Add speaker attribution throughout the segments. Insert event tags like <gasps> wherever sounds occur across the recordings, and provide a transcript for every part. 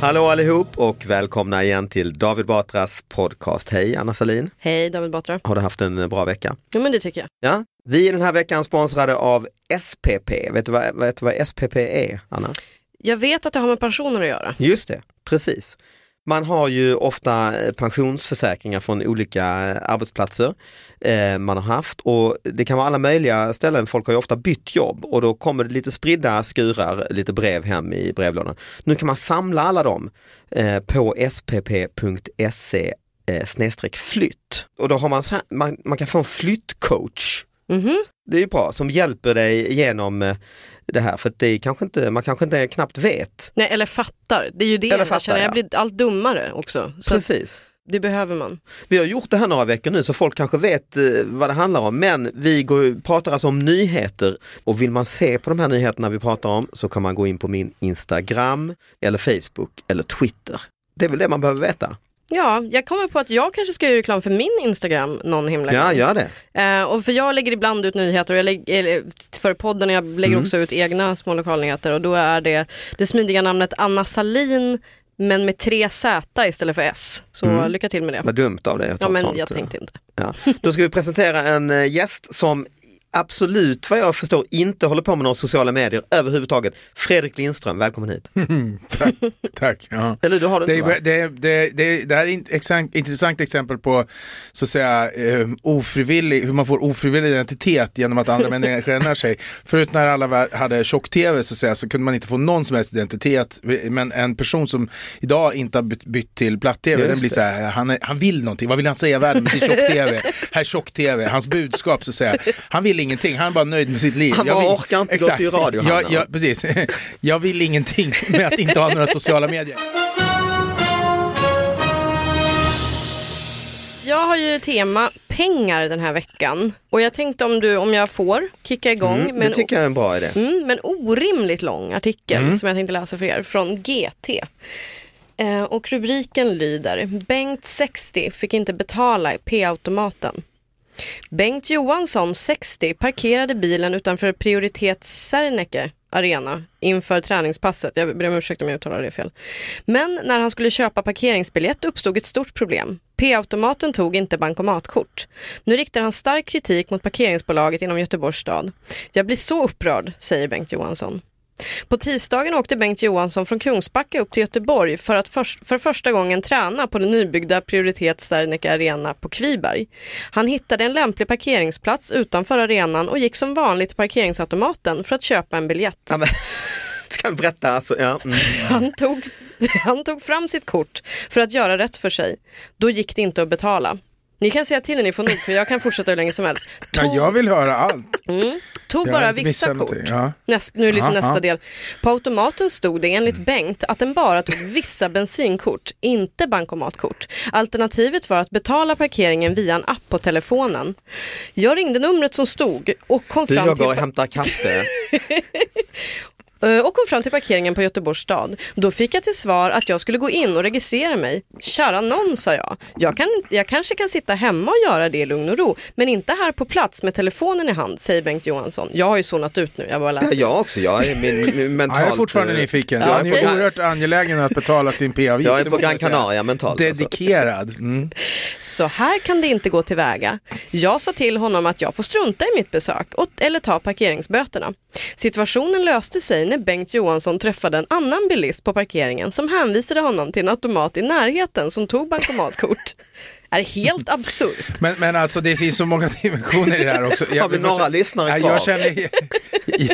Speaker 1: Hallå allihop och välkomna igen till David Batras podcast. Hej Anna Salin.
Speaker 2: Hej David Batra.
Speaker 1: Har du haft en bra vecka?
Speaker 2: Jo men det tycker jag.
Speaker 1: Ja, vi är den här veckan sponsrade av SPP. Vet du vad, vet du vad SPP är, Anna?
Speaker 2: Jag vet att det har med pensioner att göra.
Speaker 1: Just det, precis. Man har ju ofta eh, pensionsförsäkringar från olika eh, arbetsplatser eh, man har haft och det kan vara alla möjliga ställen. Folk har ju ofta bytt jobb och då kommer det lite spridda skurar, lite brev hem i brevlådan. Nu kan man samla alla dem eh, på spp.se eh, snedstreck flytt och då har man, så här, man, man kan få en flyttcoach.
Speaker 2: Mhm.
Speaker 1: Det är ju bra, som hjälper dig genom eh, det här för det är kanske inte, man kanske inte knappt vet.
Speaker 2: Nej eller fattar, det är ju det
Speaker 1: Eller
Speaker 2: jag
Speaker 1: fattar,
Speaker 2: känner.
Speaker 1: ja.
Speaker 2: Jag blir allt dummare också.
Speaker 1: Precis.
Speaker 2: det behöver man.
Speaker 1: Vi har gjort det här några veckor nu så folk kanske vet eh, vad det handlar om men vi går, pratar alltså om nyheter och vill man se på de här nyheterna vi pratar om så kan man gå in på min Instagram eller Facebook eller Twitter. Det är väl det man behöver veta.
Speaker 2: Ja, jag kommer på att jag kanske ska göra reklam för min Instagram någon himla
Speaker 1: Ja,
Speaker 2: gång.
Speaker 1: gör det.
Speaker 2: Eh, och för jag lägger ibland ut nyheter och jag lägger, eller, för podden och jag lägger
Speaker 1: Mm.
Speaker 2: också ut egna små lokalnyheter och då är det det smidiga namnet Anna Salin men med tre Z istället för S. Så lycka till med det.
Speaker 1: Vad dumt av dig att ta
Speaker 2: Ja men
Speaker 1: sånt,
Speaker 2: jag
Speaker 1: eh,
Speaker 2: tänkte inte.
Speaker 1: Ja. Då ska vi presentera en eh, gäst som absolut vad jag förstår inte håller på med några sociala medier överhuvudtaget. Fredrik Lindström, välkommen hit. <laughs>
Speaker 3: Tack. Tack ja.
Speaker 1: Eller du har det
Speaker 3: Det,
Speaker 1: inte va?
Speaker 3: är, det, det, det, det här är ett intressant exempel på så att säga, eh, ofrivillig, hur man får ofrivillig identitet genom att andra människor ändrar sig. Förut när alla hade tjock-tv så, att säga, så kunde man inte få någon som helst identitet. Men en person som idag inte har bytt, till platt-tv, den blir så här, han, är, han vill någonting. Vad vill han säga världen med sin tjock-tv? Här är tjock-tv, hans budskap så att säga. Han vill ingenting, han är bara nöjd med sitt liv.
Speaker 1: Han
Speaker 3: Jag
Speaker 1: bara
Speaker 3: vill-
Speaker 1: orkar inte gå till radio,
Speaker 3: Jag,
Speaker 1: ja.
Speaker 3: jag, precis. <laughs> Jag vill ingenting med att inte ha några sociala medier.
Speaker 2: Jag har ju tema pengar den här veckan och jag tänkte om, du, om jag får kicka igång
Speaker 1: Mm, det tycker jag är en bra idé.
Speaker 2: mm, med en orimligt lång artikel som jag tänkte läsa för er från GT. Eh, och rubriken lyder Bengt 60 fick inte betala i P-automaten. Bengt Johansson, 60, parkerade bilen utanför prioritet Serneke arena inför träningspasset. Jag ber om ursäkt om jag uttalar det fel. Men när han skulle köpa parkeringsbiljett uppstod ett stort problem. P-automaten tog inte bankomatkort. Nu riktar han stark kritik mot parkeringsbolaget inom Göteborgs stad. Jag blir så upprörd, säger Bengt Johansson. På tisdagen åkte Bengt Johansson från Kungsbacka upp till Göteborg för att för, för första gången träna på den nybyggda Prioritet Serneke Arena på Kviberg. Han hittade en lämplig parkeringsplats utanför arenan och gick som vanligt till parkeringsautomaten för att köpa en biljett.
Speaker 1: Ja, men, <laughs> ska vi berätta alltså? Ja. Mm.
Speaker 2: Han tog, han tog fram sitt kort för att göra rätt för sig. Då gick det inte att betala. Ni kan säga till när ni får nog för jag kan fortsätta hur länge som helst. <laughs>
Speaker 3: Ja,
Speaker 2: Tog,
Speaker 3: jag vill höra allt.
Speaker 2: tog
Speaker 3: jag
Speaker 2: bara vissa kort.
Speaker 3: ja.
Speaker 2: Näst, nu är liksom
Speaker 3: Aha,
Speaker 2: nästa
Speaker 3: aha.
Speaker 2: del. På automaten stod det enligt Bengt att den bara tog vissa bensinkort, inte bankomatkort. Alternativet var att betala parkeringen via en app på telefonen. Jag ringde numret som stod och kom
Speaker 1: Du,
Speaker 2: fram
Speaker 1: jag
Speaker 2: till...
Speaker 1: går och hämtar kaffe. <laughs> <laughs>
Speaker 2: Eh, och kom fram till parkeringen på Göteborgs stad. Då fick jag till svar att jag skulle gå in och registrera mig. Kära någon, sa jag. Jag, kan, jag kanske kan sitta hemma och göra det i lugn och ro, men inte här på plats med telefonen i hand, säger Bengt Johansson. Jag har ju zonat ut nu, jag bara
Speaker 1: Ja,
Speaker 2: läser.
Speaker 1: jag också, jag är min, min mentalt... <laughs>
Speaker 3: Ja, jag är fortfarande
Speaker 1: eh,
Speaker 3: nyfiken.
Speaker 1: jag är
Speaker 3: Han
Speaker 1: på
Speaker 3: är
Speaker 1: Gran-
Speaker 3: oerhört angelägen att betala sin p-avgift. <laughs>
Speaker 1: Jag är på Gran. Canaria mentalt. alltså.
Speaker 3: Dedikerad. Mm.
Speaker 2: Så här kan det inte gå tillväga. Jag sa till honom att jag får strunta i mitt besök och, eller ta parkeringsböterna. Situationen löste sig när Bengt Johansson träffade en annan bilist på parkeringen som hänvisade honom till en automat i närheten som tog bankomatkort. <laughs> är helt absurt.
Speaker 3: Men, men alltså det finns så många dimensioner i det här också.
Speaker 1: Har vi några lyssnare
Speaker 3: Ja,
Speaker 1: kvar? <laughs>
Speaker 3: Jag känner,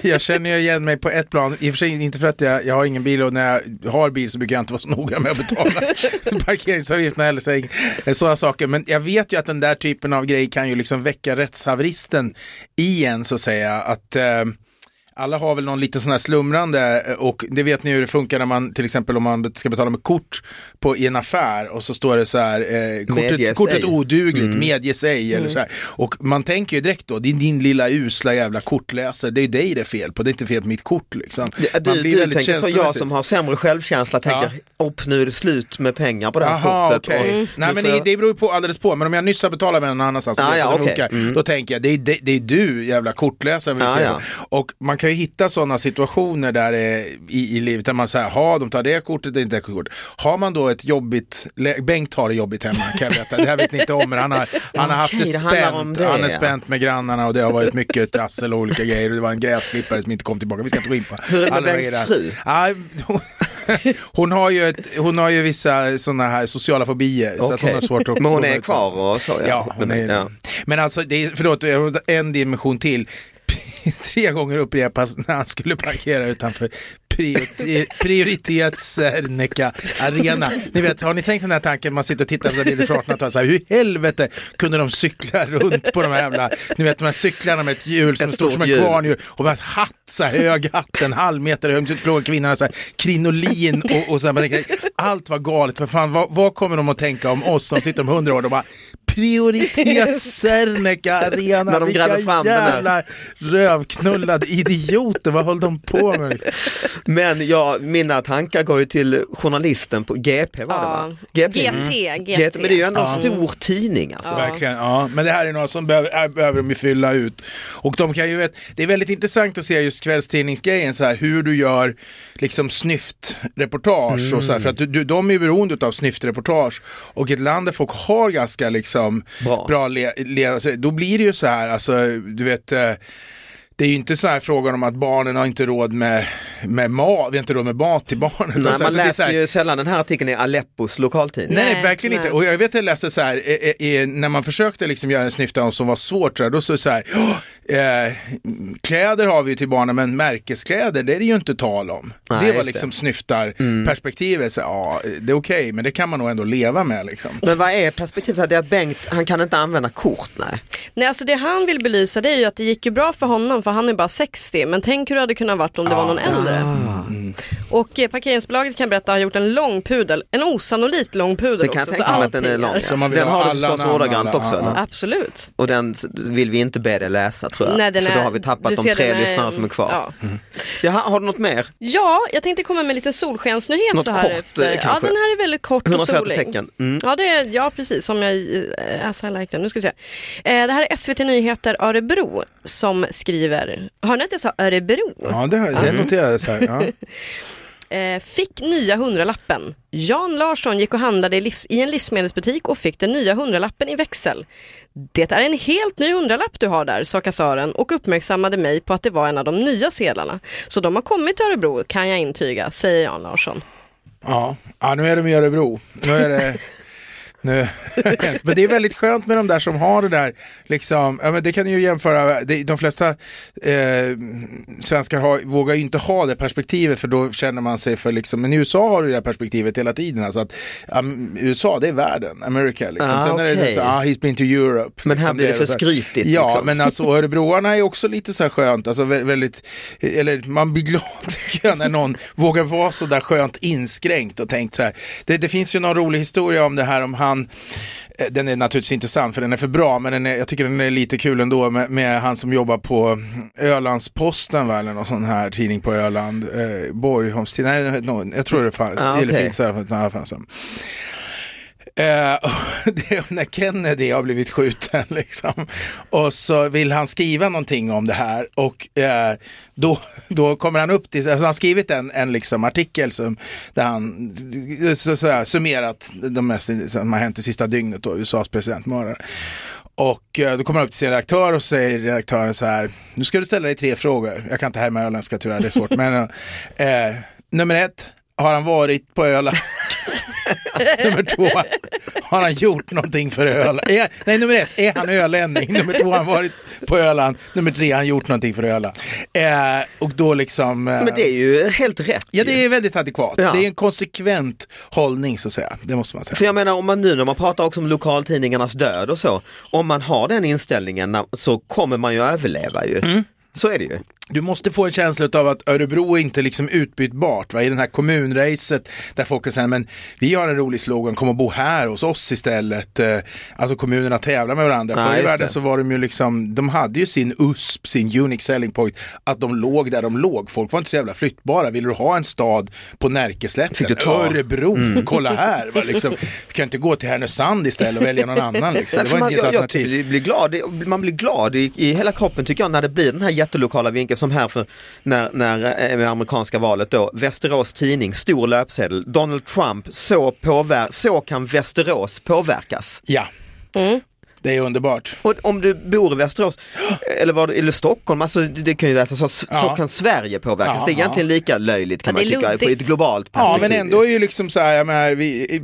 Speaker 3: jag känner igen mig på ett plan, i och för sig inte för att jag, jag har ingen bil och när jag har bil så brukar jag inte vara så noga med att betala <laughs> parkeringsavgifterna eller så, sådana saker. Men jag vet ju att den där typen av grej kan ju liksom väcka rättshaveristen i en så att säga. Att, eh, alla har väl någon liten sån här slumrande eh, och det vet ni hur det funkar när man till exempel om man ska betala med kort på, i en affär och så står det så här eh, kortet, kortet odugligt, medges ej eller så här. Och man tänker ju direkt då, det är din lilla usla jävla kortläsare, det är dig det är fel på, det är inte fel på mitt kort liksom.
Speaker 1: Ja,
Speaker 3: Man
Speaker 1: Du,
Speaker 3: blir
Speaker 1: du
Speaker 3: väldigt
Speaker 1: tänker så, jag som har sämre självkänsla tänker, upp nu är det slut med pengar på det här
Speaker 3: Jaha,
Speaker 1: kortet.
Speaker 3: okej.
Speaker 1: och
Speaker 3: Nej men det,
Speaker 1: jag-
Speaker 3: det beror ju på alldeles på, men om jag nyss har betalat med någon annanstans
Speaker 1: Ah, ja, okej.
Speaker 3: funkar, då tänker jag det är, det, det är du jävla kortläsare.
Speaker 1: Ah, ja.
Speaker 3: Och man kan ju hitta sådana situationer där eh, i, i livet där man säger, ha de tar det kortet, är inte det kortet. Har man då ett jobbigt, Bengt har det jobbigt hemma kan jag berätta, det här vet ni inte om, men han har, <laughs> han har haft det spänt,
Speaker 1: det,
Speaker 3: han är
Speaker 1: ja.
Speaker 3: spänt med grannarna och det har varit mycket trassel och olika grejer och det var en gräsklippare som inte kom tillbaka, vi ska inte gå in på
Speaker 1: Hur är det med Bengts fru?
Speaker 3: Ja, <laughs> hon, har ju ett, hon har ju vissa sådana här sociala fobier. Så att hon har svårt att
Speaker 1: Men hon är kvar och så?
Speaker 3: Ja, hon är,
Speaker 1: ja.
Speaker 3: Men alltså, det är, förlåt, en dimension till. <laughs> Tre gånger upprepas när han skulle parkera utanför priorite- prioritets-Serneka arena. Ni vet, har ni tänkt den här tanken, man sitter och tittar på bilder från 1800-talet, så här, hur i helvete kunde de cykla runt på de här jävla, ni vet de här cyklarna med ett hjul som är
Speaker 1: Ett
Speaker 3: stort som en
Speaker 1: hjul.
Speaker 3: kvarnhjul och med hatt, så här, hög hatt, en halv meter hög, så låg så här, krinolin och, och så här, man tänker, allt var galet, för fan, vad, vad kommer de att tänka om oss som sitter om hundra år? De bara, prioritet-Serneka arena,
Speaker 1: När de gräver fram den där.
Speaker 3: jävla rövknullade idioter, vad höll de på med?
Speaker 1: Men ja, mina tankar går ju till journalisten på GP var det va?
Speaker 2: GT,
Speaker 1: Mm.
Speaker 2: GT.
Speaker 1: Men det är ju ändå en stor tidning alltså.
Speaker 3: Verkligen, ja. Men det här är något som behöver, behöver de ju fylla ut. Och de kan ju, vet, det är väldigt intressant att se just kvällstidningsgrejen, så här, hur du gör liksom snyftreportage och så här, för att du, du, de är ju beroende av snyftreportage. Och ett land där folk har ganska liksom
Speaker 1: Bra.
Speaker 3: bra le, le, alltså, då blir det ju så här, alltså du vet eh, det är ju inte så här frågan om att barnen har inte råd med, med mat, vi har inte råd med mat till barnen.
Speaker 1: Nej,
Speaker 3: Utan så här,
Speaker 1: man
Speaker 3: det
Speaker 1: läser
Speaker 3: här-
Speaker 1: ju sällan den här artikeln i Aleppos lokaltidning.
Speaker 3: Nej,
Speaker 2: Nej,
Speaker 3: verkligen
Speaker 2: nej.
Speaker 3: inte. Och jag vet att jag läste så här, eh, eh, när man försökte liksom göra en snyfta som var svårt, då så så här, "Åh, eh, kläder har vi ju till barnen, men märkeskläder, det är det ju inte tal om.
Speaker 1: Nej,
Speaker 3: det var
Speaker 1: det.
Speaker 3: liksom snyftarperspektivet, så, ja, det är okej, men det kan man nog ändå leva med liksom.
Speaker 1: Men vad är perspektivet? Det är att Bengt, han kan inte använda kort, nej.
Speaker 2: Nej, alltså det han vill belysa det är ju att det gick ju bra för honom för han är bara 60 men tänk hur det hade kunnat varit om det var någon äldre. Och eh, parkeringsbolaget kan berätta har gjort en lång pudel, en osannolikt lång pudel
Speaker 1: Det kan jag
Speaker 2: också.
Speaker 1: tänka mig att den är lång.
Speaker 3: Så man vill
Speaker 1: Den
Speaker 3: ha
Speaker 1: har du
Speaker 3: alla
Speaker 1: förstås
Speaker 3: namn,
Speaker 1: ordagrant
Speaker 3: alla-
Speaker 1: också
Speaker 3: ja,
Speaker 1: eller?
Speaker 2: Absolut.
Speaker 1: Och den vill vi inte be dig läsa tror jag.
Speaker 2: Nej, den
Speaker 1: För då
Speaker 2: är-
Speaker 1: har vi tappat
Speaker 2: du
Speaker 1: de
Speaker 2: ser,
Speaker 1: tre
Speaker 2: den är-
Speaker 1: lyssnare som är kvar.
Speaker 2: Ja.
Speaker 1: Jaha, har du något mer?
Speaker 2: ja, jag tänkte komma med lite solskensnyhet
Speaker 1: Något
Speaker 2: så här
Speaker 1: kort,
Speaker 2: efter.
Speaker 1: eh,
Speaker 2: Ja,
Speaker 1: kanske?
Speaker 2: den här är väldigt kort och
Speaker 1: 140
Speaker 2: solig.
Speaker 1: tecken. Mm.
Speaker 2: Ja, det är, ja, precis. Som jag, äh, as I like them. Nu ska vi se. Eh, det här är SVT Nyheter Örebro som skriver, hör ni att jag sa Örebro?
Speaker 3: Ja, det, det noterar jag så här. Ja. <laughs>
Speaker 2: Eh, fick nya hundralappen. Jan Larsson gick och handlade i, livs, i en livsmedelsbutik och fick den nya hundralappen i växel. Det är en helt ny hundralapp du har där, sa kassören och uppmärksammade mig på att det var en av de nya sedlarna. Så de har kommit till Örebro kan jag intyga, säger Jan Larsson.
Speaker 3: Ja. ja, nu är de i Örebro. Nu är det <laughs> Nu. <laughs> men det är väldigt skönt med de där som har det där, liksom, ja, men det kan ju jämföra, det, de flesta eh, svenskar har, vågar ju inte ha det perspektivet för då känner man sig för liksom, men i USA har du det här perspektivet hela tiden, alltså att um, USA det är världen, America liksom.
Speaker 1: Ah,
Speaker 3: Sen är det så, ah, he's been to Europe.
Speaker 1: Men här
Speaker 3: liksom,
Speaker 1: blir det
Speaker 3: är
Speaker 1: för
Speaker 3: här.
Speaker 1: skrytigt,
Speaker 3: Ja,
Speaker 1: liksom.
Speaker 3: men alltså örebroarna är också lite så här skönt, alltså vä- väldigt, eller man blir glad <laughs> tycker jag när någon vågar vara så där skönt inskränkt och tänkt så här. Det, det finns ju någon rolig historia om det här om han, eh, den är naturligtvis inte sann för den är för bra, men den är, jag tycker den är lite kul ändå med, med han som jobbar på Ölandsposten va, eller någon sån här tidning på Öland, eh, Borgholms nej, no, jag tror det fanns,
Speaker 1: Ah,
Speaker 3: eller
Speaker 1: okej.
Speaker 3: finns nej, fanns det. Eh, <laughs> det är när Kennedy har blivit skjuten <laughs> liksom. Och så vill han skriva någonting om det här och eh, då, då kommer han upp till, alltså han har skrivit en, en liksom artikel som, där han så, så här, summerat de mest som har hänt det sista dygnet då, USAs presidentmördare. Och eh, då kommer han upp till sin redaktör och säger redaktören så här, nu ska du ställa dig tre frågor. Jag kan inte härma öländska tyvärr, det är svårt. men eh, nummer ett, har han varit på Öland? <laughs> <laughs> nummer två, har han gjort någonting för Öland? Är, nej, nummer ett, är han ölänning? Nummer två, har han varit på Öland? Nummer tre, har han gjort någonting för Öland? Eh, och då liksom... Eh,
Speaker 1: Men det är ju helt rätt.
Speaker 3: Ja, det är väldigt adekvat.
Speaker 1: Ja.
Speaker 3: Det är en konsekvent hållning så att säga. Det måste man säga.
Speaker 1: För jag menar om man nu när man pratar också om lokaltidningarnas död och så, om man har den inställningen så kommer man ju överleva ju.
Speaker 3: Mm.
Speaker 1: Så är det ju.
Speaker 3: Du måste få en känsla av att Örebro är inte liksom utbytbart. Va? I den här kommunracet där folk säger men vi har en rolig slogan, kom och bo här hos oss istället. Eh, Alltså kommunerna tävlar med varandra. Förr i världen så var de ju liksom, de hade ju sin USP, sin unique selling point, att de låg där de låg. Folk var inte så jävla flyttbara. Vill du ha en stad på Närkeslätten?
Speaker 1: Fick du ta. Mm.
Speaker 3: Örebro, kolla här. Va? Liksom, du kan inte gå till Härnösand istället och välja någon <laughs> annan. Liksom. Det var
Speaker 1: man,
Speaker 3: inte ett
Speaker 1: jag, jag
Speaker 3: alternativ.
Speaker 1: blir- blir glad, man blir glad i, i hela kroppen tycker jag när det blir den här jättelokala vinkeln som här för när, när eh, med amerikanska valet då, Västerås Tidning, stor löpsedel, Donald Trump, så, påver- så kan Västerås påverkas.
Speaker 3: Ja, det är underbart.
Speaker 1: Och om du bor i Västerås <gasps> eller, var, eller Stockholm, alltså, det, kan ju läsa så, så
Speaker 3: Ja.
Speaker 1: kan Sverige påverkas.
Speaker 3: Ja,
Speaker 1: det är egentligen lika löjligt kan
Speaker 2: Ja,
Speaker 1: man
Speaker 2: det är
Speaker 1: tycka på ett
Speaker 2: luddigt.
Speaker 1: globalt
Speaker 3: Ja,
Speaker 1: perspektiv.
Speaker 3: men ändå är ju liksom så här, menar, vi,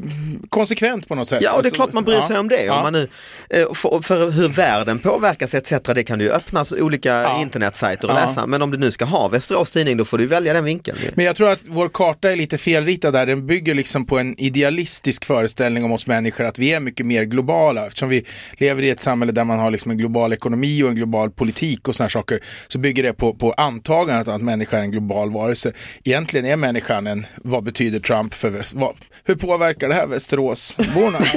Speaker 3: konsekvent på något sätt.
Speaker 1: Ja, och det är
Speaker 3: Alltså,
Speaker 1: klart man bryr
Speaker 3: ja.
Speaker 1: sig om det.
Speaker 3: Ja.
Speaker 1: Om man nu, eh, för, för hur världen påverkas etc. Det kan du ju öppnas olika
Speaker 3: Ja.
Speaker 1: internetsajter och
Speaker 3: Ja.
Speaker 1: läsa. Men om du nu ska ha Västerås Tidning då får du välja den vinkeln.
Speaker 3: Men jag tror att vår karta är lite felritad där. Den bygger liksom på en idealistisk föreställning om oss människor att vi är mycket mer globala. Eftersom vi lever i ett samhälle där man har liksom en global ekonomi och en global politik och sådana saker så bygger det på, på antagandet att människan är en global varelse. Egentligen är människan en, vad betyder Trump för väst, vad, hur påverkar det här Västeråsborna? <laughs>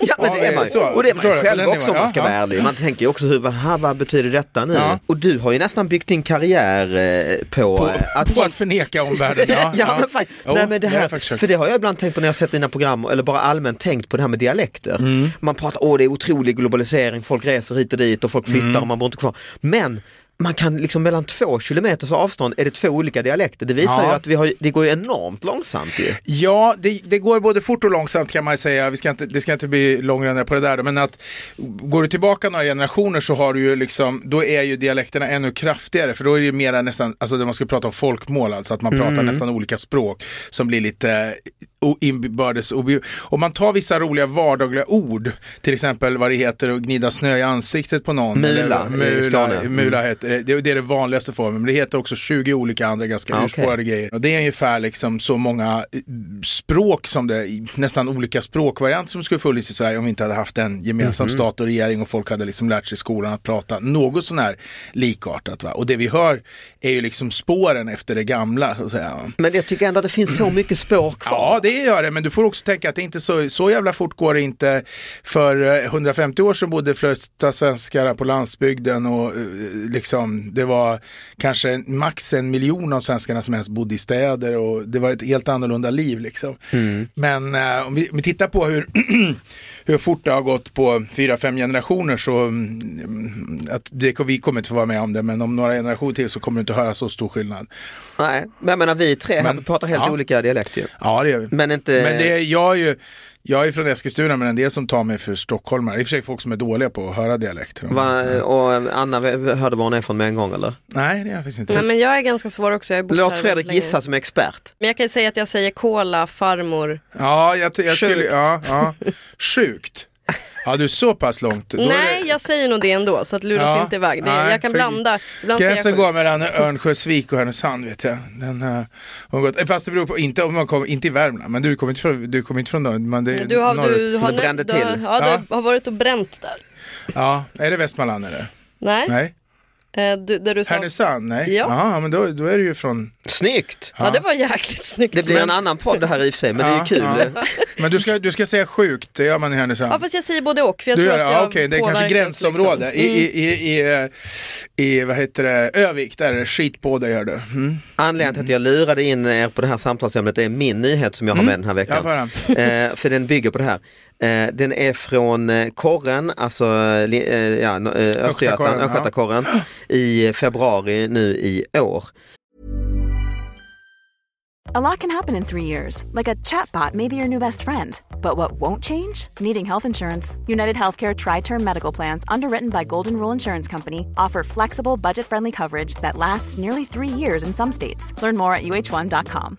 Speaker 1: Ja men det är man ju.
Speaker 3: så.
Speaker 1: Och det är man ju själv också om man ska vara ärlig. Man tänker ju också hur, vad, vad betyder detta nu?
Speaker 3: Ja.
Speaker 1: Och du har ju nästan byggt din karriär eh, på,
Speaker 3: På,
Speaker 1: eh,
Speaker 3: på
Speaker 1: folk-
Speaker 3: att förneka omvärlden. Ja, <laughs>
Speaker 1: Ja, men fan,
Speaker 3: Jo,
Speaker 1: nej, men det här,
Speaker 3: försökt.
Speaker 1: för det har jag ibland tänkt på när jag sett dina program eller bara allmänt tänkt på det här med dialekter.
Speaker 3: Mm.
Speaker 1: Man pratar, åh det är otrolig globalisering, folk reser hit och dit och folk flyttar
Speaker 3: Mm.
Speaker 1: och man bor inte kvar. Men man kan liksom mellan två kilometers avstånd är det två olika dialekter. Det visar
Speaker 3: Ja.
Speaker 1: ju att vi har, det går enormt långsamt ju.
Speaker 3: Ja, det, det går både fort och långsamt kan man säga. Vi ska inte, det ska inte bli långrandigt på det där. då, Men att går du tillbaka några generationer så har du ju liksom, då är ju dialekterna ännu kraftigare. För då är det ju mera nästan, alltså man ska prata om folkmål, alltså att man
Speaker 1: Mm.
Speaker 3: pratar nästan olika språk som blir lite o- inbördes Om man tar vissa roliga vardagliga ord, till exempel vad det heter att gnida snö i ansiktet på någon.
Speaker 1: Mula
Speaker 3: eller,
Speaker 1: i Skåne. Mm.
Speaker 3: mula heter det. det. Det är den vanligaste formen, men det heter också 20 olika andra ganska
Speaker 1: Ah, okej.
Speaker 3: urspårade grejer. Och det är ungefär liksom så många eh, språk som det, nästan olika språkvarianter som skulle funnits i Sverige om vi inte hade haft en gemensam
Speaker 1: Mhm.
Speaker 3: stat och regering och folk hade liksom lärt sig i skolan att prata något sån här likartat. Va? Och det vi hör är ju liksom spåren efter det gamla. Så att säga.
Speaker 1: Men jag tycker ändå att det finns så mycket spår kvar.
Speaker 3: Ja, det gör det, men du får också tänka att det inte så, så jävla fort går det inte. För eh, 150 år så bodde flesta svenskar på landsbygden och eh, liksom, det var kanske max en miljon av svenskarna som ens bodde i städer och det var ett helt annorlunda liv. Liksom. Men eh, om, vi, om vi tittar på hur, <clears throat> hur fort det har gått på fyra, fem generationer så mm, att det, vi kommer inte få vara med om det, men om några generationer till så kommer du inte höra så stor skillnad.
Speaker 1: Nej, men jag menar vi tre här
Speaker 3: Men-
Speaker 1: pratar helt
Speaker 3: ja.
Speaker 1: olika dialekter ju.
Speaker 3: Ja, det gör vi.
Speaker 1: Men inte...
Speaker 3: Men det är, jag, är ju, jag är från Eskilstuna men en del som tar mig för stockholmare. I och för sig folk som är dåliga på att höra dialekter.
Speaker 1: Va, och Anna hörde var hon är från med en gång eller?
Speaker 3: Nej, det är jag faktiskt inte.
Speaker 2: Nej men jag är ganska svår också. Jag här
Speaker 1: Låt Fredrik
Speaker 2: länge.
Speaker 1: gissa som expert.
Speaker 2: Men jag kan ju säga att jag säger kola, farmor.
Speaker 3: Ja, jag, jag skulle, ja, ja. <laughs> Sjukt. Sjukt. Ja, du så pass långt. Då
Speaker 2: Nej,
Speaker 3: det-
Speaker 2: jag säger nog det ändå så att luras
Speaker 3: Ja,
Speaker 2: inte iväg. Det,
Speaker 3: nej,
Speaker 2: jag kan blanda. Ibland
Speaker 3: Gränsen går mellan Örnsköldsvik och Härnösand vet jag. Den, uh, har gått, fast det beror på, inte om man kommer, inte i Värmland, men du kommer inte från, du kommer inte från dem. Men det
Speaker 2: Du har,
Speaker 3: norr-
Speaker 2: du har, du
Speaker 1: till.
Speaker 2: ja,
Speaker 3: Ja.
Speaker 2: du har varit och bränt där.
Speaker 3: Ja, är det Västmanland eller?
Speaker 2: Nej,
Speaker 3: Nej?
Speaker 2: Eh, du, där du sa...
Speaker 3: Härnösand? Nej?
Speaker 2: Ja.
Speaker 3: Jaha, men då, då är du ju från...
Speaker 1: Snyggt!
Speaker 2: Ja, det var jäkligt snyggt.
Speaker 1: Det blir en annan podd det här i och för sig, men det är ju kul.
Speaker 3: Ja. Men du ska, du ska säga sjukt, det gör man i Härnösand.
Speaker 2: Ja, fast jag säger både och. För jag
Speaker 3: du
Speaker 2: tror
Speaker 3: gör
Speaker 2: att
Speaker 3: det?
Speaker 2: jag
Speaker 3: Ja, Okej, det är kanske gränsområde.
Speaker 2: liksom.
Speaker 3: I, i, i, i, eh, i, vad heter det, Övik, där är det skit på dig gör du. Mm.
Speaker 1: Anledningen till att jag lurade in er på det här samtalsämnet det är min nyhet som jag har med den här
Speaker 3: Mm. Ja,
Speaker 1: veckan. eh, för den bygger på det här. Eh, den är från eh, Korren, alltså li- eh, ja, eh, Östergötland,
Speaker 3: ja.
Speaker 1: Östgötakorren i februari nu i år.
Speaker 4: A lot can happen in three years, like a chatbot may be your new best friend. But what won't change? Needing health insurance. United Healthcare Tri Term Medical Plans, underwritten by Golden Rule Insurance Company, offer flexible, budget friendly coverage that lasts nearly three years in some states. Learn more at uh1.com.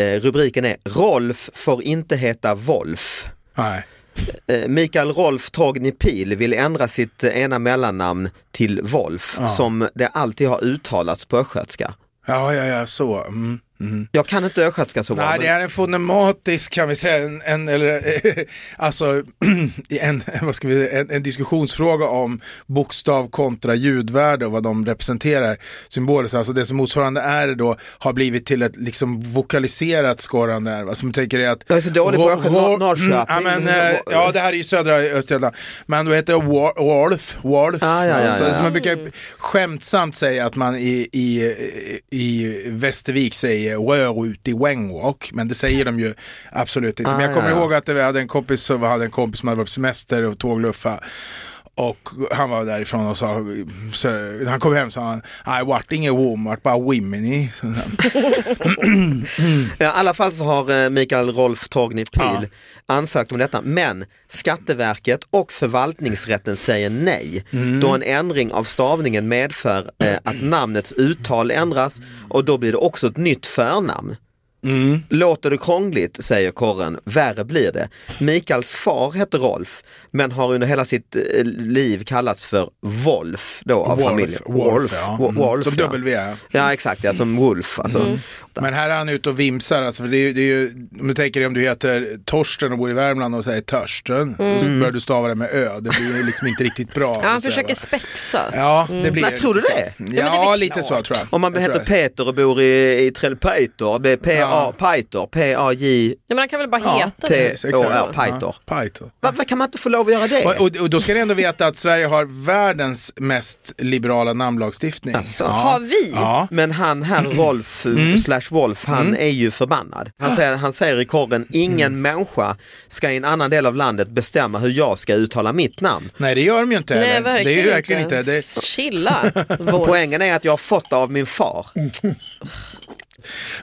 Speaker 1: Eh, rubriken är Rolf får inte heta Wolf.
Speaker 3: Nej.
Speaker 1: Eh, Mikael Rolf Torgny Pil vill ändra sitt eh, ena mellannamn till Wolf som det alltid har uttalats på östgötska.
Speaker 3: Ja, ja, ja, så. Mm.
Speaker 1: Jag kan inte östgötska så bra.
Speaker 3: Nej, det är en fonematisk kan vi säga, en, en, eller, <laughs> alltså, <clears throat> en, vad ska vi, säga, en, en diskussionsfråga om bokstav kontra ljudvärde och vad de representerar symboliskt. Alltså det som motsvarande är då har blivit till ett liksom vokaliserat skorrande är. Som tänker är att...
Speaker 1: Jag är så dålig på Norrköping.
Speaker 3: Mm, ja, eh, ja, det här är ju södra Östergötland. Men då heter det Wolf. Wolf.
Speaker 1: Ah, ja, ja,
Speaker 3: Så,
Speaker 1: ja.
Speaker 3: så man brukar skämtsamt säga att man i, i, i Västervik säger were ute i Wengwalk, men det säger de ju absolut inte. Men jag
Speaker 1: Ah,
Speaker 3: kommer ihåg att vi hade en kompis som hade en kompis som hade varit på semester och tågluffa. Och han var därifrån och sa, så, han kom hem sa han, I vart ingen Walmart, bara women i. Så, <laughs>
Speaker 1: Ja, I alla fall så har eh, Mikael Rolf Torgny Pil
Speaker 3: Ja.
Speaker 1: ansökt om detta men Skatteverket och förvaltningsrätten säger nej
Speaker 3: Mm.
Speaker 1: då en ändring av stavningen medför eh, att namnets uttal ändras och då blir det också ett nytt förnamn.
Speaker 3: Mm.
Speaker 1: Låter det krångligt, säger korren, värre blir det. Mikaels far hette Rolf, men har under hela sitt eh, liv kallats för Wolf då av
Speaker 3: Wolf,
Speaker 1: familjen.
Speaker 3: Wolf, ja.
Speaker 1: Wo-
Speaker 3: Mm.
Speaker 1: Wolf,
Speaker 3: Som
Speaker 1: ja.
Speaker 3: W, ja.
Speaker 1: Ja exakt, ja, som Wolf. Alltså.
Speaker 3: Men här är han ute och vimsar, alltså, för det är, det är ju, om du tänker dig om du heter Torsten och bor i Värmland och säger Törsten, då börjar du stava det med Ö, det blir ju liksom inte riktigt bra. <laughs>
Speaker 2: Ja, han
Speaker 3: säga,
Speaker 2: försöker spexa.
Speaker 3: Ja, det blir
Speaker 1: Men tror du det?
Speaker 2: det är
Speaker 3: Ja,
Speaker 2: väl
Speaker 3: lite så tror jag.
Speaker 1: Om man
Speaker 3: Jag
Speaker 1: heter
Speaker 3: det.
Speaker 1: Peter och bor i, i Trellpeiter, det är P-A,
Speaker 3: Ja.
Speaker 1: Peiter, P-A-J,
Speaker 2: Ja, men han kan väl bara
Speaker 3: Ja,
Speaker 2: heta
Speaker 1: T-
Speaker 2: det.
Speaker 1: Peiter.
Speaker 3: Ja, Peiter.
Speaker 1: Varför kan man inte få lov att göra det?
Speaker 3: Och, och, och då ska ni ändå veta att Sverige har världens mest liberala namnlagstiftning.
Speaker 1: Alltså.
Speaker 2: Har vi?
Speaker 3: Ja.
Speaker 1: Men han här Rolf
Speaker 3: Mm.
Speaker 1: slash Wolf, han är ju förbannad. Han säger, han säger i korren, ingen
Speaker 3: Mm.
Speaker 1: människa ska i en annan del av landet bestämma hur jag ska uttala mitt namn.
Speaker 3: Nej, det gör de ju inte
Speaker 2: Nej,
Speaker 3: heller.
Speaker 2: verkligen,
Speaker 3: det är ju verkligen inte. Det,
Speaker 2: Chilla. <laughs> Wolf.
Speaker 1: Poängen är att jag har fått det av min far. <laughs>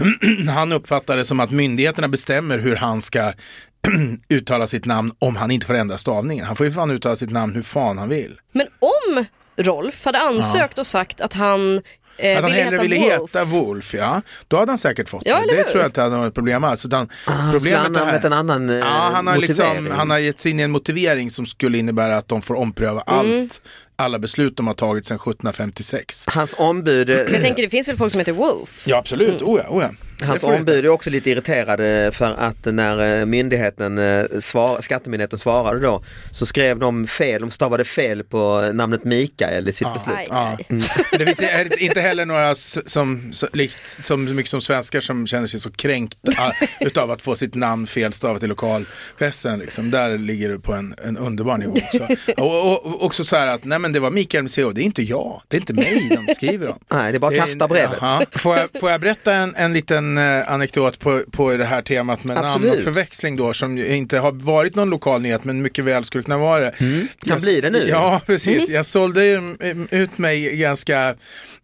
Speaker 1: <clears throat>
Speaker 3: han uppfattar det som att myndigheterna bestämmer hur han ska <clears throat> uttala sitt namn om han inte får ändra stavningen. Han får ju fan uttala sitt namn hur fan han vill.
Speaker 2: Men om Rolf hade ansökt och sagt att han eh,
Speaker 3: Att han
Speaker 2: ville
Speaker 3: hellre ville
Speaker 2: Wolf.
Speaker 3: heta Wolf, ja. Då hade han säkert fått
Speaker 2: Ja,
Speaker 3: det. Det tror jag inte hade varit ett problem alls. Utan
Speaker 1: Skulle
Speaker 3: problemet
Speaker 1: han
Speaker 3: här.
Speaker 1: en annan eh,
Speaker 3: Ja, han har,
Speaker 1: motivering?
Speaker 3: liksom, han har gett sig in i en motivering som skulle innebära att de får ompröva
Speaker 2: Mm.
Speaker 3: allt, alla beslut de har tagit sedan 1756.
Speaker 1: Hans ombud, eh,
Speaker 2: Jag tänker det finns väl folk som heter Wolf?
Speaker 3: Ja, absolut. Oh ja, oh ja.
Speaker 1: Hans ombud är också lite irriterade för att när eh, myndigheten, eh, svar, skattemyndigheten svarade då så skrev de fel, de stavade fel på namnet Mikael i sitt beslut.
Speaker 2: Aj, aj.
Speaker 3: Men Det finns inte heller några som, så, likt, som mycket som svenskar som känner sig så kränkta <laughs> utav att få sitt namn felstavat i lokalpressen. Liksom. Där ligger du på en, en underbar nivå också. <laughs> Och, och, och också så här att nej men men det var Mikael MCH, det är inte jag, det är inte mig de <laughs> skriver om.
Speaker 1: Nej, det är bara att kasta brevet.
Speaker 3: Jaha. Får, jag, får jag berätta en, en liten eh, anekdot på, på det här temat med
Speaker 1: Absolut.
Speaker 3: namn och förväxling då, som inte har varit någon lokal nyhet, men mycket väl skulle kunna vara det.
Speaker 1: kan
Speaker 3: Jag-
Speaker 1: bli det nu.
Speaker 3: Ja, precis. Jag sålde mm, ut mig ganska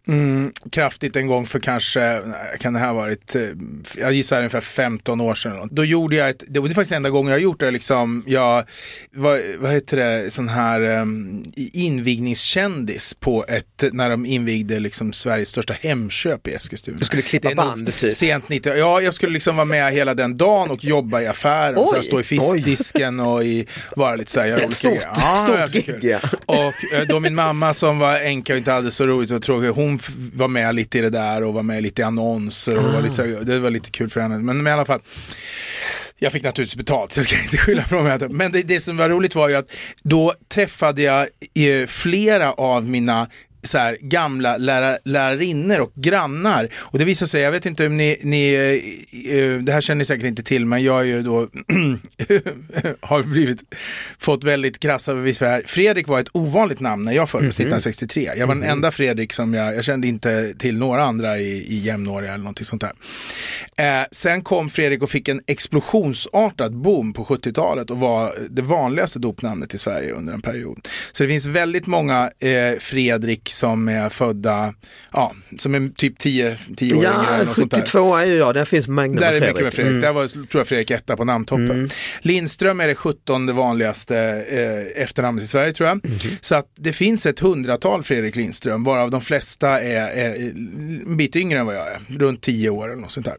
Speaker 3: mm, kraftigt en gång för kanske, nej, kan det här varit, eh, jag gissar ungefär 15 år sedan. Då gjorde jag ett, det var faktiskt enda gången jag gjort det, liksom, jag, vad, vad heter det, sån här um, invigningskändis på ett, när de invigde liksom Sveriges största Hemköp i Eskilstuna.
Speaker 1: Du skulle klippa band, typ.
Speaker 3: Sent 90, ja jag skulle liksom vara med hela den dagen och jobba i affären, så
Speaker 2: Oj.
Speaker 3: här, stå i fiskdisken och i, vara lite så här, göra olika
Speaker 1: Stort-
Speaker 3: grejer. Ja,
Speaker 1: stort gig, ja.
Speaker 3: Och eh, då min mamma som var änka och inte hade så roligt och tråkigt, hon var med lite i det där och var med lite i annonser och var lite, det var lite kul för henne. Men, men i alla fall, jag fick naturligtvis betalt så jag ska inte skylla på mig. Men det, det som var roligt var ju att då träffade jag eh, flera av mina så här, gamla lärar, lärarinnor och grannar. Och det visar sig, jag vet inte om ni, ni eh, eh, det här känner ni säkert inte till, men jag är ju då <clears throat> har blivit, fått väldigt krassa bevis för det här. Fredrik var ett ovanligt namn när jag föddes 1963. Jag var den enda Fredrik som jag, jag kände inte till några andra i, i jämnåriga eller någonting sånt där. Eh, sen kom Fredrik och fick en explosionsartad boom på 70-talet och var det vanligaste dopnamnet i Sverige under en period. Så det finns väldigt många eh, Fredrik som är födda, ja, som är typ 10, 10 år yngre
Speaker 1: Ja,
Speaker 3: sånt där.
Speaker 1: 72 är ju jag, där finns Magnum
Speaker 3: Där är
Speaker 1: Fredrik.
Speaker 3: mycket med Fredrik.
Speaker 1: Mm.
Speaker 3: Där var, tror jag Fredrik etta på namntoppen. Lindström är det 17 vanligaste eh, efternamnet i Sverige tror jag.
Speaker 1: Mhm.
Speaker 3: Så att det finns ett hundratal Fredrik Lindström, varav de flesta är, är en bit yngre än vad jag är. Runt 10 år eller något sånt där.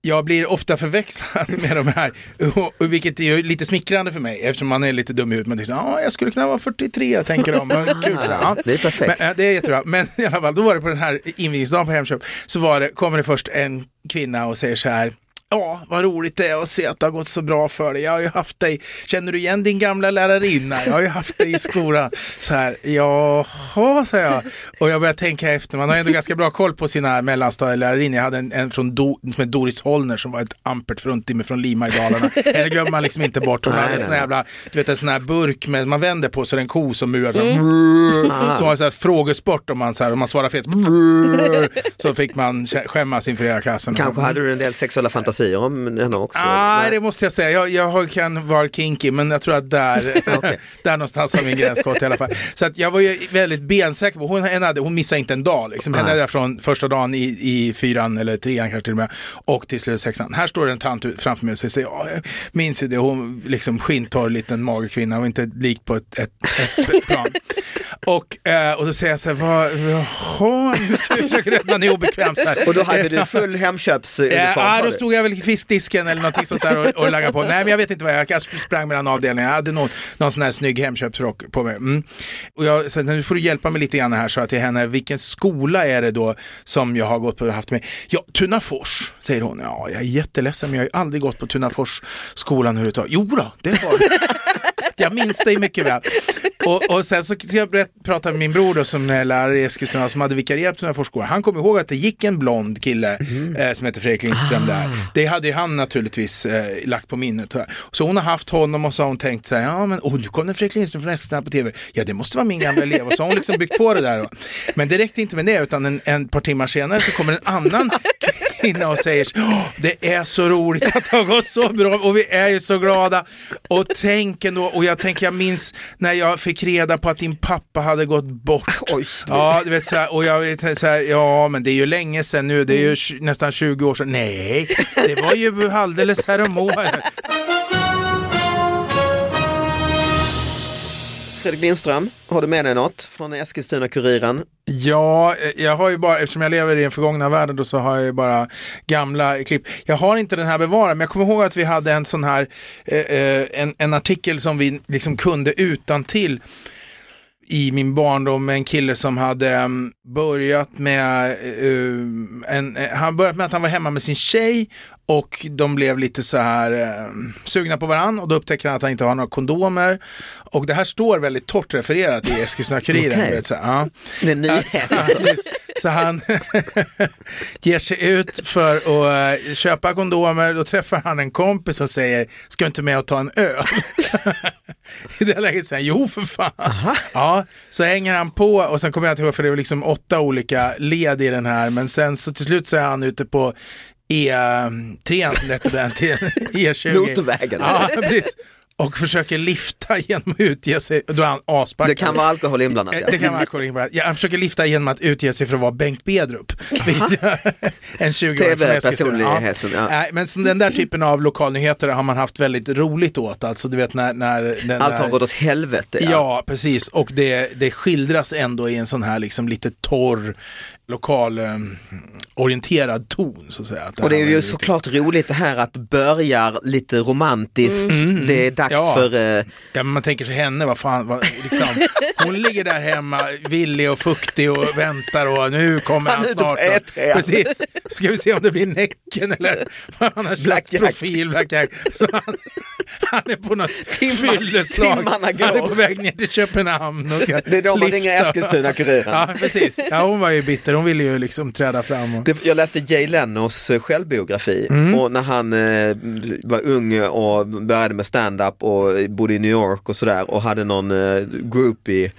Speaker 3: Jag blir ofta förväxlad med de här, och- vilket är lite smickrande för mig eftersom man är lite dum i huvudet. Man tänker "Ja, jag skulle kunna vara 43 tänker de. Men, kul, ja.
Speaker 1: Det är perfekt.
Speaker 3: Men, det är jättebra. Men i alla fall, då var det på den här invigningsdagen på Hemköp, så var det, kommer det först en kvinna och säger så här, Ja, vad roligt det är att se att det har gått så bra för dig. Jag har ju haft dig, känner du igen din gamla lärarinna? Jag har ju haft dig i skolan. Så här, jaha, säger jag. Och jag börjar tänka efter, man har ändå ganska bra koll på sina mellanstadielärarinnor. Jag hade en, en från Do, som heter Doris Holner som var ett ampert fruntimmer från Lima i Dalarna. Henne glömmer man liksom inte bort. Hon hade en sån här jävla, du vet en sån här burk med, man vänder på så är det en ko som murar så här, Som var så här frågesport om man, så här, om man svarar fel så, så fick man kä- skämmas inför hela klassen.
Speaker 1: Kanske hade du en del sexuella fantasier om henne också?
Speaker 3: Nej, det måste jag säga. Jag, jag kan vara kinky, men jag tror att där, <laughs> där någonstans har min gräns gått i alla fall. Så att jag var ju väldigt bensäker på, hon, hade, hon missade inte en dag. Liksom. Henne jag från första dagen i, i fyran eller trean kanske till och med, och till slut sexan. Här står det en tant framför mig och säger, ja, jag minns ju det, hon liksom skintorr liten magekvinna och inte likt på ett, ett, ett plan. <laughs> Och, eh, och då säger jag så här, vad, jaha, nu ska <laughs> vi försöka rätta man är obekväm så här.
Speaker 1: Och då hade du full Hemköpsuniform?
Speaker 3: Ja,
Speaker 1: var
Speaker 3: då stod jag väl fiskdisken eller någonting sånt där och, och laggade på. Nej, men jag vet inte vad jag, jag sprang mellan avdelningarna. Jag hade någon, någon sån här snygg Hemköpsrock på mig. Mm. Och jag sa, nu får du hjälpa mig lite grann här, så jag till henne. Vilken skola är det då som jag har gått på och haft med? Ja, Tunafors, säger hon. Ja, jag är jätteledsen, men jag har ju aldrig gått på Tunafors skolan överhuvudtaget. Jo då, det har jag. <laughs> Jag minns dig mycket väl. Och, och sen så jag pratade med min bror då, som är lärare i Eskilstuna som hade vikarierat på den här forskningen. Han kom ihåg att det gick en blond kille eh, som heter Fredrik Lindström där. Det hade ju han naturligtvis eh, lagt på minnet. Så hon har haft honom och så har hon tänkt så här, ja men oh, nu kom det Fredrik Lindström från Eskilstuna på tv. Ja det måste vara min gamla elev. Och så har hon liksom byggt på det där. Då. Men det räckte inte med det utan en, en par timmar senare så kommer en annan <laughs> kvinna och säger "Åh, det är så roligt att det har gått så bra och vi är ju så glada. Och tänk ändå, och jag tänker jag minns när jag fick reda på att din pappa hade gått bort.
Speaker 1: Oj,
Speaker 3: Ja, du vet så här, och jag vet så här, ja men det är ju länge sedan nu, det är ju tj- nästan 20 år sedan. Nej, det var ju alldeles häromåret.
Speaker 1: Fredrik Lindström, har du med dig något från Eskilstuna-Kuriren?
Speaker 3: Ja, jag har ju bara, eftersom jag lever i den förgångna världen då så har jag ju bara gamla klipp. Jag har inte den här bevarad, men jag kommer ihåg att vi hade en sån här, eh, eh, en, en artikel som vi liksom kunde utan till i min barndom med en kille som hade mm, börjat med, uh, en, han börjat med att han var hemma med sin tjej och de blev lite så här eh, sugna på varandra och då upptäcker han att han inte har några kondomer. Och det här står väldigt torrt refererat i Eskilstuna-Kuriren. Vet, så ja.
Speaker 1: Det är en nyhet
Speaker 3: Ja,
Speaker 1: alltså.
Speaker 3: Så han <laughs> ger sig ut för att eh, köpa kondomer. Då träffar han en kompis som säger, ska du inte med och ta en öl? <laughs> I det läget säger han, jo för fan. Ja, så hänger han på och sen kommer jag inte ihåg för det var liksom åtta olika led i den här. Men sen så till slut så är han ute på E3 som det hette den till E20.
Speaker 1: Motorvägen.
Speaker 3: Ja, precis. Och försöker lifta <laughs> genom att utge sig, då är han aspackad.
Speaker 1: Det kan vara alkohol inblandat.
Speaker 3: Eh,
Speaker 1: Ja.
Speaker 3: Det kan vara alkohol inblandat. Ja, han försöker lifta genom att utge sig för att vara Bengt Bedrup. <laughs> en 20-årig från Eskilstuna.
Speaker 1: Ja.
Speaker 3: Men så den där typen av lokalnyheter har man haft väldigt roligt åt. Alltså du vet när... när
Speaker 1: Allt
Speaker 3: där...
Speaker 1: har gått åt helvete.
Speaker 3: Ja, precis. Och det, det skildras ändå i en sån här liksom lite torr, lokalorienterad ton. Så att säga. Att
Speaker 1: Och det är ju såklart roligt det här att börjar lite romantiskt. Det är dags.
Speaker 3: Ja.
Speaker 1: för eh,
Speaker 3: Ja, man tänker sig henne, vad fan, vad, liksom, hon ligger där hemma, villig och fuktig och väntar och nu kommer
Speaker 1: Han
Speaker 3: han
Speaker 1: på
Speaker 3: snart.
Speaker 1: E3.
Speaker 3: Och, precis, ska vi se om det blir Näcken eller vad han har
Speaker 1: Black Jack.
Speaker 3: profil, Black Jack. Så han, han är på något fylleslag, han är på väg ner till Köpenhamn. Och ska
Speaker 1: Det är då man ringer. Eskilstuna-Kuriren.
Speaker 3: Ja, precis. Ja, hon var ju bitter, hon ville ju liksom träda fram. Och...
Speaker 1: Det, jag läste Jay Lennos eh, självbiografi
Speaker 3: Mm.
Speaker 1: och när han eh, var ung och började med stand-up och bodde i New York och sådär och hade någon eh, groupie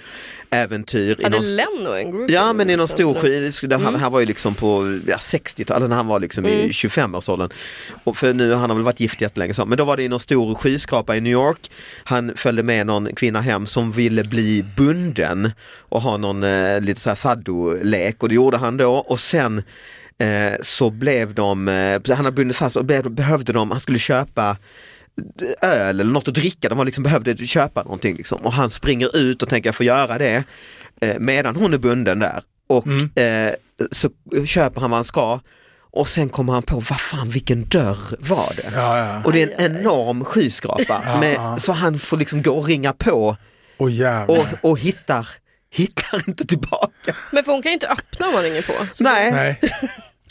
Speaker 1: äventyr.
Speaker 2: Hade
Speaker 1: någon,
Speaker 2: Lenno en group?
Speaker 1: Ja men i någon stor
Speaker 2: Mm.
Speaker 1: skid, här, här var ju liksom på ja, 60-talet, när han var liksom i 25-årsåldern. Och för nu, han har väl varit gift jättelänge så, men då var det i någon stor skyskrapa i New York. Han följde med någon kvinna hem som ville bli bunden och ha någon eh, lite så här saddo-lek och det gjorde han då och sen eh, så blev de, eh, han hade bundit fast och be- behövde de, han skulle köpa öl eller något att dricka, de liksom behövde köpa någonting liksom. och han springer ut och tänker jag får göra det eh, medan hon är bunden där och eh, så köper han vad han ska och sen kommer han på, vad fan vilken dörr var det?
Speaker 3: Ja, ja.
Speaker 1: Och det är en enorm skyskrapa med, så han får liksom gå och ringa på
Speaker 3: jävlar.
Speaker 1: och, och hittar, <laughs> hittar inte tillbaka.
Speaker 2: Men för hon kan ju inte öppna om man ringer på. Så
Speaker 1: Nej,
Speaker 3: Nej.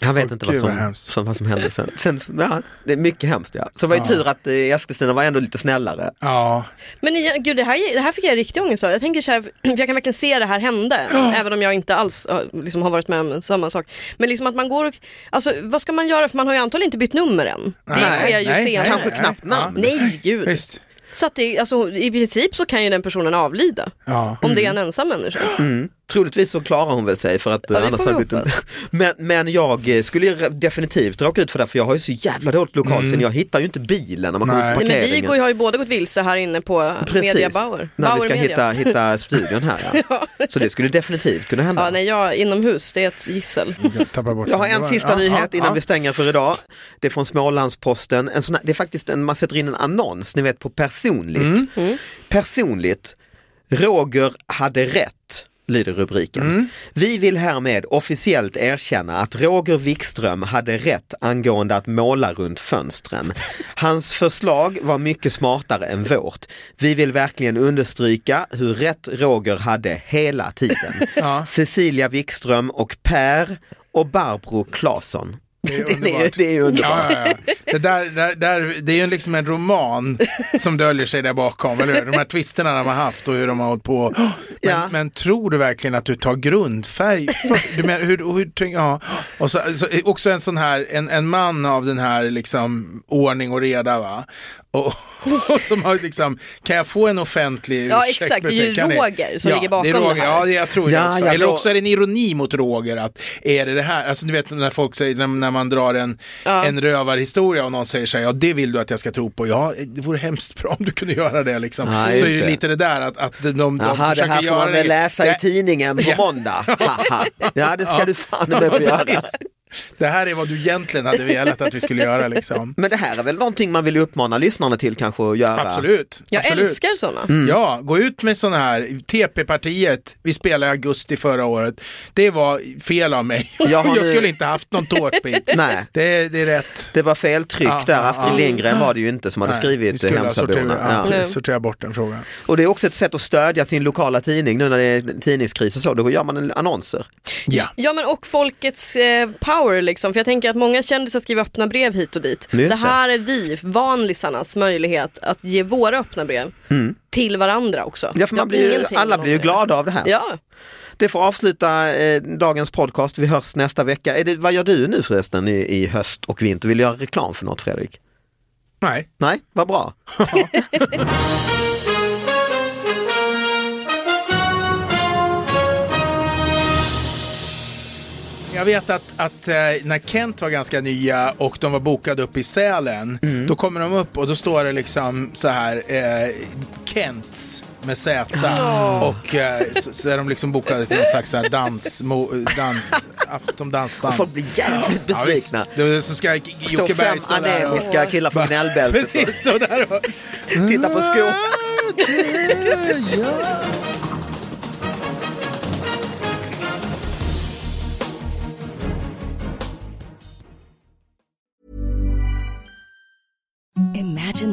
Speaker 1: Han vet
Speaker 3: Åh,
Speaker 1: inte vad som, som, vad som hände sen. sen ja, det är mycket hemskt ja. Så det var ju tur att eh, Eskilstuna var ändå lite snällare.
Speaker 3: Ja,
Speaker 2: Men gud, det, här, det här fick jag riktig ångest av. Jag tänker så här, <clears throat> jag kan verkligen se det här hända, även om jag inte alls ja, liksom, har varit med om samma sak. Men liksom att man går och, alltså vad ska man göra? För man har ju antagligen inte bytt nummer än. Det
Speaker 3: Nej,
Speaker 2: sker ju
Speaker 3: nej,
Speaker 2: senare.
Speaker 1: Kanske
Speaker 3: nej,
Speaker 1: knappt
Speaker 3: nej.
Speaker 1: namn.
Speaker 2: Nej, gud.
Speaker 3: visst.
Speaker 2: Så att det, alltså, i princip så kan ju den personen avlida.
Speaker 3: Ja.
Speaker 2: Om det är en ensam människa.
Speaker 1: Mm. Troligtvis så klarar hon väl sig för att
Speaker 2: Ja, det
Speaker 1: annars
Speaker 2: vi
Speaker 1: hade det
Speaker 2: hoppas. <laughs>
Speaker 1: men, men jag eh, skulle ju definitivt råka ut för det för jag har ju så jävla dåligt lokalsinne. Jag hittar ju inte bilen när man kommer
Speaker 3: Nej.
Speaker 1: på
Speaker 2: Nej, men vi
Speaker 1: parkeringen.
Speaker 2: har ju båda gått vilse här inne på Media Bauer.
Speaker 1: när vi
Speaker 2: Bauer
Speaker 1: ska
Speaker 2: Media.
Speaker 1: hitta, hitta studion här. <laughs> Ja. Så det skulle definitivt kunna hända.
Speaker 2: Ja, nej, jag inomhus, det är ett gissel.
Speaker 3: Jag
Speaker 1: Jag har en sista
Speaker 3: ja,
Speaker 1: nyhet
Speaker 3: ja,
Speaker 1: innan
Speaker 3: ja.
Speaker 1: vi stänger för idag. Det är från Smålandsposten. En sån här, det är faktiskt en, man sätter in en annons, ni vet på personligt.
Speaker 3: Mm.
Speaker 1: Personligt, Roger hade rätt. Lyder rubriken.
Speaker 3: Mm.
Speaker 1: Vi vill härmed officiellt erkänna att Roger Wikström hade rätt angående att måla runt fönstren. Hans förslag var mycket smartare än vårt. Vi vill verkligen understryka hur rätt Roger hade hela tiden.
Speaker 3: Ja.
Speaker 1: Cecilia Wikström och Per och Barbro Claesson.
Speaker 3: Det är <laughs>
Speaker 1: Det är,
Speaker 3: underbart.
Speaker 1: det är ju underbart.
Speaker 3: Ja, ja, ja. Det, där, där, där, det är ju liksom en roman som döljer sig där bakom, eller hur? De här twisterna de har haft och hur de har hållit på. <gasps> Men,
Speaker 1: Ja.
Speaker 3: men tror du verkligen att du tar grundfärg? För, du menar, hur, hur, ja. Och så, så, också en sån här, en, en man av den här liksom ordning och reda va? Och, och som har liksom, kan jag få en offentlig
Speaker 2: Ja,
Speaker 3: ursäkt?
Speaker 2: exakt. Det är ju
Speaker 3: Kan ni-
Speaker 2: Roger som
Speaker 3: ja,
Speaker 2: ligger bakom
Speaker 3: det, Roger.
Speaker 2: det här.
Speaker 3: Ja, det jag tror
Speaker 1: Ja,
Speaker 3: jag också.
Speaker 1: ja,
Speaker 3: Eller också är det en ironi mot Roger att är det det här, alltså du vet när folk säger, när, när man drar en,
Speaker 2: Ja.
Speaker 3: en rövarhistoria och någon säger så här, ja det vill du att jag ska tro på, ja det vore hemskt bra om du kunde göra det liksom.
Speaker 1: Ja,
Speaker 3: så är det
Speaker 1: det.
Speaker 3: lite det där att, att de, de, de
Speaker 1: Jaha, det
Speaker 3: försöker
Speaker 1: här får
Speaker 3: göra
Speaker 1: man väl
Speaker 3: det-
Speaker 1: läsa i
Speaker 3: det-
Speaker 1: tidningen på
Speaker 3: Ja.
Speaker 1: måndag. <laughs> Ja, det ska du fan med få göra.
Speaker 3: Det här är vad du egentligen hade velat att vi skulle göra liksom. <laughs>
Speaker 1: Men det här är väl någonting man vill uppmana lyssnarna till kanske att göra?
Speaker 3: Absolut.
Speaker 2: Jag
Speaker 3: absolut.
Speaker 2: älskar sådana.
Speaker 3: Ja, gå ut med sådana här. TP-partiet, vi spelade i augusti förra året. Det var fel av mig.
Speaker 1: Jag <laughs>
Speaker 3: Jag,
Speaker 1: har nu-
Speaker 3: skulle inte haft någon tårtbit. <laughs>
Speaker 1: Nej.
Speaker 3: Det, är- det är rätt.
Speaker 1: Det var fel tryck
Speaker 3: Ja,
Speaker 1: där, Astrid
Speaker 3: ja.
Speaker 1: Lindgren var det ju inte som hade
Speaker 3: Nej, vi
Speaker 1: skrivit
Speaker 3: skulle
Speaker 1: Hemsaborna.
Speaker 3: ja, sortera bort den frågan.
Speaker 1: Och det är också ett sätt att stödja sin lokala tidning nu när det är tidningskris och så, då gör man annonser.
Speaker 3: Ja.
Speaker 2: Ja men och Folkets eh, power liksom. För jag tänker att många kändisar skriver öppna brev hit och dit.
Speaker 1: Just
Speaker 2: Det här är vi, vanlisarnas möjlighet att ge våra öppna brev till varandra också.
Speaker 1: Mm. Ja, för
Speaker 2: Det
Speaker 1: man blir ju, alla blir ju glada av det här.
Speaker 2: Ja,
Speaker 1: Det får avsluta eh, dagens podcast. Vi hörs nästa vecka. Är det, vad gör du nu förresten i, i höst och vinter? Vill du göra reklam för något Fredrik?
Speaker 3: Nej.
Speaker 1: Nej, vad bra. <laughs>
Speaker 3: Jag vet att, att eh, när Kent var ganska nya och de var bokade upp i Sälen,
Speaker 1: Mm.
Speaker 3: då kommer de upp och då står det liksom så här eh, Kents med Z och eh, så, så är de liksom bokade till någon slags här dans, mo, dans, som dansband.
Speaker 1: Folk blir jävligt
Speaker 3: Ja,
Speaker 1: besvikna.
Speaker 3: Då- så ska Jocke Berg <laughs> stå där och...
Speaker 1: anemiska killar från gnällbältet och
Speaker 3: Precis, stå där och...
Speaker 1: titta på skor. <laughs>